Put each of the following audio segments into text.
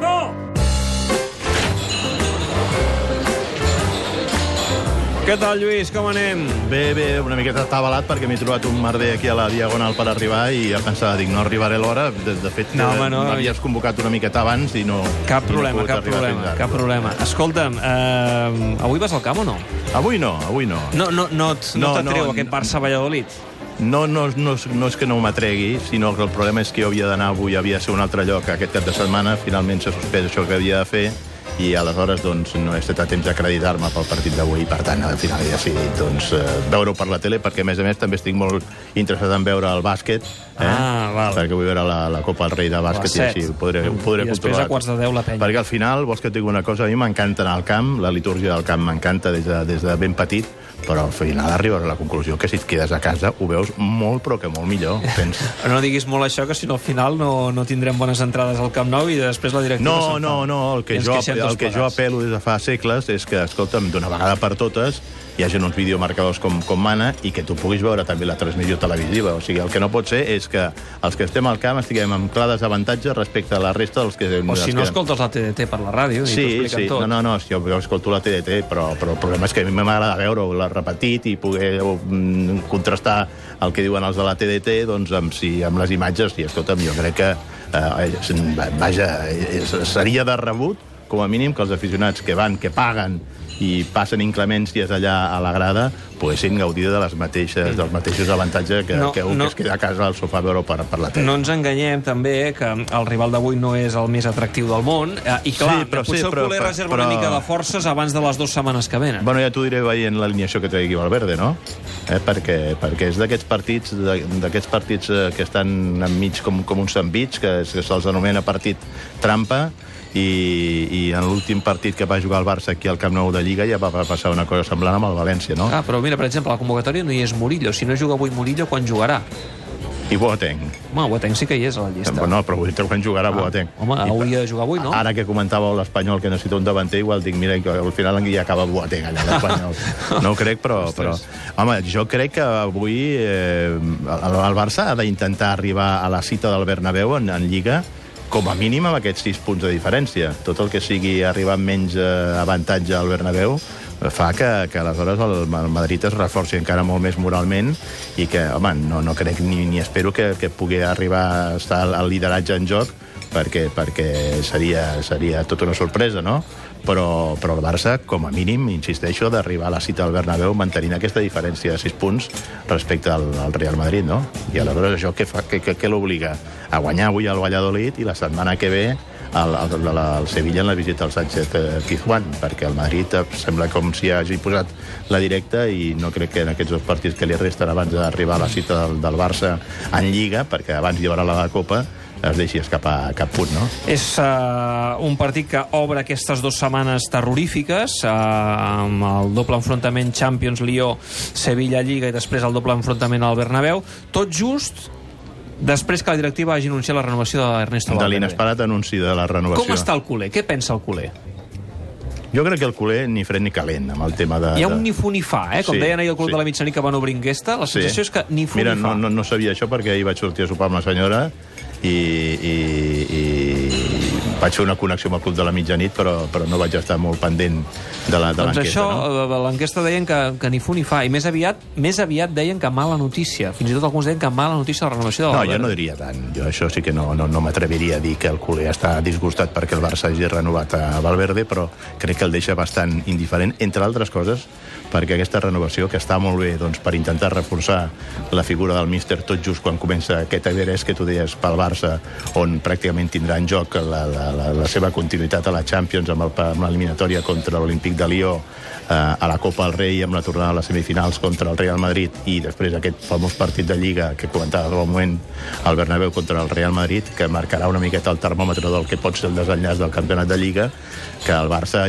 Paco! Què tal, Lluís? Com anem? Bé, bé, una miqueta atabalat perquè m'he trobat un merder aquí a la Diagonal per arribar i ja pensava, dic, no arribaré a l'hora. De, de fet, No, home, no. m'havies convocat una miqueta abans i no... Cap no problema, pogut cap problema, cap problema. Escolta'm, eh, avui vas al camp o no? Avui no, avui no. No, no, no, et- no, No, t'atreu no, aquest no. Barça-Valladolid? No, no, no, no és que no m'atregui, sinó que el problema és que jo havia d'anar avui, havia de ser un altre lloc aquest cap de setmana, finalment s'ha suspès això que havia de fer, i aleshores doncs, no he estat a temps d'acreditar-me pel partit d'avui, per tant, al final he decidit doncs, eh, veure-ho per la tele, perquè a més a més també estic molt interessat en veure el bàsquet, eh? Ah, val. perquè vull veure la, la Copa del Rei de bàsquet i així ho podré, ho podré I després controlar. a quarts de deu la penya. Perquè al final, vols que et digui una cosa, a mi m'encanta anar al camp, la litúrgia del camp m'encanta des, de, des de ben petit, però al final arribes a la conclusió que si et quedes a casa ho veus molt, però que molt millor. Tens... No diguis molt això, que si no al final no, no tindrem bones entrades al Camp Nou i després la directiva No, no, no, el que, jo, tots el que jo apel·lo des de fa segles és que, escolta'm, d'una vegada per totes hi hagi uns videomarcadors com, com mana i que tu puguis veure també la transmissió televisiva. O sigui, el que no pot ser és que els que estem al camp estiguem amb clar desavantatge respecte a la resta dels que... O si no escoltes la TDT per la ràdio i t'ho Sí, sí, tot. no, no, no, jo, jo escolto la TDT, però, però el problema és que a mi m'agrada veure-ho repetit i poder mm, contrastar el que diuen els de la TDT doncs, amb, si, amb les imatges. I, escolta'm, jo crec que, eh, vaja, seria de rebut, com a mínim, que els aficionats que van, que paguen i passen inclemències allà a la grada poguessin gaudir de les mateixes, dels mateixos avantatges que, No, que un no. que es queda a casa al sofà a veure per, per la tele. No ens enganyem, també, que el rival d'avui no és el més atractiu del món. Eh, I clar, Sí, però potser sí, el però- culer però- reserva però- una mica de forces abans de les dues setmanes que venen. Bueno, ja t'ho diré veient l'alineació que aquí Valverde, no? Eh, perquè, perquè és d'aquests partits d'aquests partits eh, que estan enmig com, com un sandvich, que, que se'ls anomena partit trampa, i, i en l'últim partit que va jugar el Barça aquí al Camp Nou de Lliga ja va va passar una cosa semblant amb el València, no? Ah, però mira, per exemple, la convocatòria no hi és Murillo. Si no juga avui Murillo, quan jugarà? I Boateng. Home, Boateng sí que hi és a la llista. No, però vull dir quan jugarà Ah, Boateng. home, I hauria de jugar avui, no? Ara que comentàveu l'Espanyol que necessita un davanter, igual dic, mira, que al final ja acaba Boateng allà l'Espanyol. No ho crec, però, però... Home, jo crec que avui eh, el, el Barça ha d'intentar arribar a la cita del Bernabéu en, en Lliga com a mínim amb aquests sis punts de diferència. Tot el que sigui arribar amb menys eh, avantatge al Bernabéu fa que, que aleshores el, el Madrid es reforci encara molt més moralment i que, home, no, no crec ni, ni espero que, que pugui arribar a estar el lideratge en joc perquè, perquè seria, seria tota una sorpresa, no? Però, però el Barça, com a mínim, insisteixo, d'arribar a la cita del Bernabéu mantenint aquesta diferència de 6 punts respecte al, al Real Madrid, no? I aleshores això què, fa, què, què, què l'obliga? A guanyar avui al Valladolid i la setmana que ve al, al, al, al Sevilla en la visita al Sánchez eh, Pizjuán, perquè el Madrid eh, sembla com si hagi posat la directa i no crec que en aquests dos partits que li resten abans d'arribar a la cita del, del Barça en Lliga, perquè abans hi haurà la de Copa, es deixi escapar cap punt, no? És uh, un partit que obre aquestes dues setmanes terrorífiques, uh, amb el doble enfrontament Champions-Lió-Sevilla-Lliga i després el doble enfrontament al Bernabéu, tot just després que la directiva hagi anunciat la renovació d'Ernesto De Valverde. l'inesperat anunci de la renovació. Com està el culer? Què pensa el culer? Jo crec que el culer ni fred ni calent amb el tema de... Hi ha de- un ni fu ni fa, eh? Com Sí, deien ahir al Club sí. de la mitjanit que van obrir enquesta, la sensació és que ni fu Mira, ni fa. no, no, no sabia això perquè ahir vaig sortir a sopar amb la senyora i, i vaig fer una connexió amb el Club de la Mitjanit, però, però no vaig estar molt pendent de la- de Doncs això, no? no? l'enquesta deien que, que ni fu ni fa, i més aviat, més aviat deien que mala notícia. Fins i tot alguns deien que mala notícia la renovació de No, Valverde. jo no diria tant. Jo això sí que no, no, no m'atreviria a dir que el culer està disgustat perquè el Barça hagi renovat a Valverde, però crec que el deixa bastant indiferent, entre altres coses, perquè aquesta renovació, que està molt bé doncs, per intentar reforçar la figura del míster tot just quan comença aquest Everest que tu deies pel Barça, on pràcticament tindrà en joc la, la, la, la seva continuïtat a la Champions amb el- l'eliminatòria contra l'Olímpic de Lió, eh, a la Copa del Rei amb la tornada a les semifinals contra el Real Madrid i després aquest famós partit de Lliga que comentava al moment el Bernabéu contra el Real Madrid que marcarà una miqueta el termòmetre del que pot ser el desenllaç del campionat de Lliga que el Barça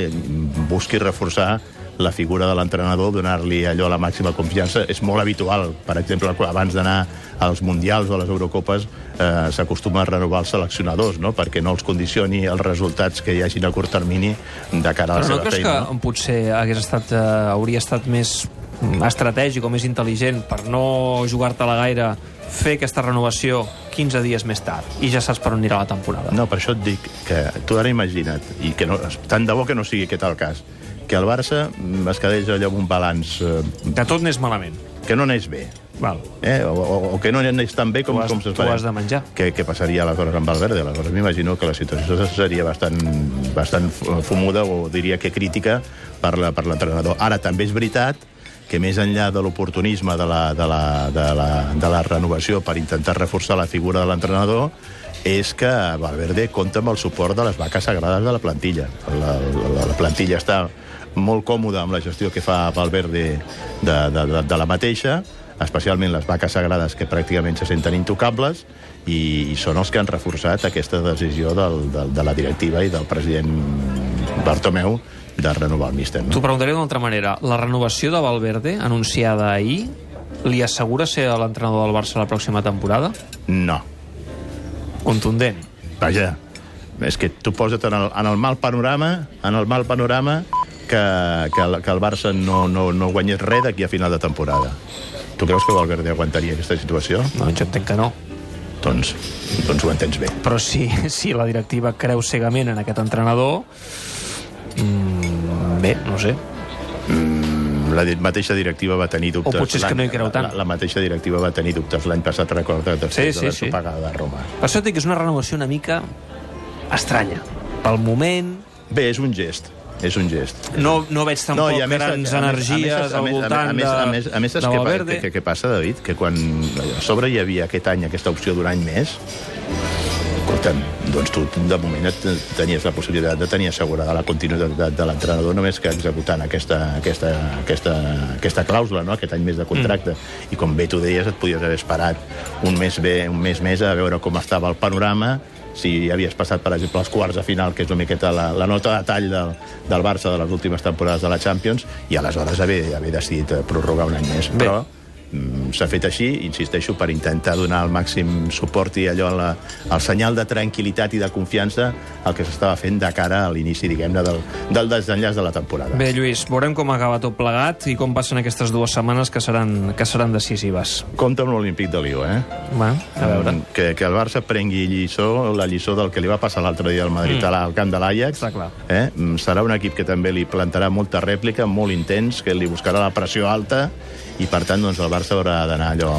busqui reforçar la figura de l'entrenador, donar-li allò la màxima confiança. És molt habitual, per exemple, abans d'anar als Mundials o a les Eurocopes, eh, s'acostuma a renovar els seleccionadors, no? perquè no els condicioni els resultats que hi hagin a curt termini de cara a la Però no seva creus feina. que potser hagués estat, eh, hauria estat més estratègic o més intel·ligent per no jugar-te-la gaire, fer aquesta renovació 15 dies més tard, i ja saps per on anirà la temporada. No, per això et dic que tu ara imagina't, i que no, tant de bo que no sigui aquest el cas, que el Barça es quedés allò amb un balanç eh, Que tot n'és malament. que no anés bé, Val. eh? o, o, o que no anés tan bé com, Tu has- com tu s'esperava. has de menjar. Què, què passaria aleshores amb Valverde? Aleshores m'imagino que la situació seria bastant, bastant fumuda, o diria que crítica, per l'entrenador. Ara, també és veritat que més enllà de l'oportunisme de, la, de, la, de, la, de la renovació per intentar reforçar la figura de l'entrenador, és que Valverde compta amb el suport de les vaques sagrades de la plantilla. La, la, la plantilla està molt còmoda amb la gestió que fa Valverde de, de, de, de la mateixa, especialment les vaques sagrades que pràcticament se senten intocables, i, i són els que han reforçat aquesta decisió del, del, de la directiva i del president Bartomeu de renovar el míster. T'ho No? preguntaré d'una altra manera. La renovació de Valverde, anunciada ahir, li assegura ser l'entrenador del Barça la pròxima temporada? no. Contundent. Vaja, és que tu posa't en el, en el mal panorama, en el mal panorama que, que, el, que el Barça no, no, no guanyés res d'aquí a final de temporada. Tu creus que Valverde aguantaria aquesta situació? No, jo entenc que no. Doncs, doncs ho entens bé. Però si, si la directiva creu cegament en aquest entrenador... Mm, bé, no sé. La di mateixa directiva va tenir dubtes... O potser és que no hi creu tant. La, la mateixa directiva va tenir dubtes l'any passat, recorda, després Sí, de sí, la sí. sopagada de Roma. Per això que és una renovació una mica estranya. Pel moment, Bé, és un gest, és un gest. no, no veig tampoc a més- grans a més- energies a més- a al més- voltant a més, a més, a més, de què, pa- Valverde. què, què, què passa, David? Que quan a sobre hi havia aquest any aquesta opció d'un any més, escolta'm, doncs tu de moment tenies la possibilitat de tenir assegurada la continuïtat de, de l'entrenador només que executant aquesta, aquesta, aquesta, aquesta clàusula, no? aquest any més de contracte. Mm. I com bé tu deies, et podies haver esperat un mes, bé, un mes més a veure com estava el panorama, si havies passat, per exemple, als quarts de final, que és una miqueta la, la nota de tall del, del Barça de les últimes temporades de la Champions, i aleshores haver, haver decidit eh, prorrogar un any més. Bé. Però s'ha fet així, insisteixo, per intentar donar el màxim suport i allò, la, el senyal de tranquil·litat i de confiança al que s'estava fent de cara a l'inici, diguem-ne, del, del desenllaç de la temporada. Bé, Lluís, veurem com acaba tot plegat i com passen aquestes dues setmanes que seran, que seran decisives. Compte amb l'Olímpic de Lió, eh? Va, a veure. Que, que el Barça prengui lliçó, la lliçó del que li va passar l'altre dia al Madrid mm. al camp de l'Ajax. Està clar. Eh? Mm, Serà un equip que també li plantarà molta rèplica, molt intens, que li buscarà la pressió alta, i per tant doncs, el Barça haurà d'anar allò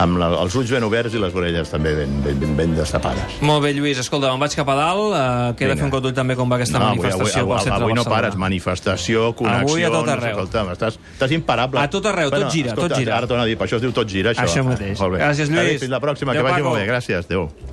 amb la, els ulls ben oberts i les orelles també ben, ben, ben, ben destapades. Molt bé, Lluís, escolta, me'n vaig cap a dalt. Uh, queda Vinga. fer un cop d'ull també com va aquesta avui, manifestació avui, centre avui de no pares, manifestació, connexions... Avui a tot arreu. Escolta'm, estàs, estàs imparable. A tot arreu, tot gira, tot gira. Ara torno a dir, per això es diu tot gira, això. Això mateix. Molt bé. Gràcies, Lluís. Adéu, fins la pròxima, Adéu, que vagi Paco. molt bé. Gràcies, adéu.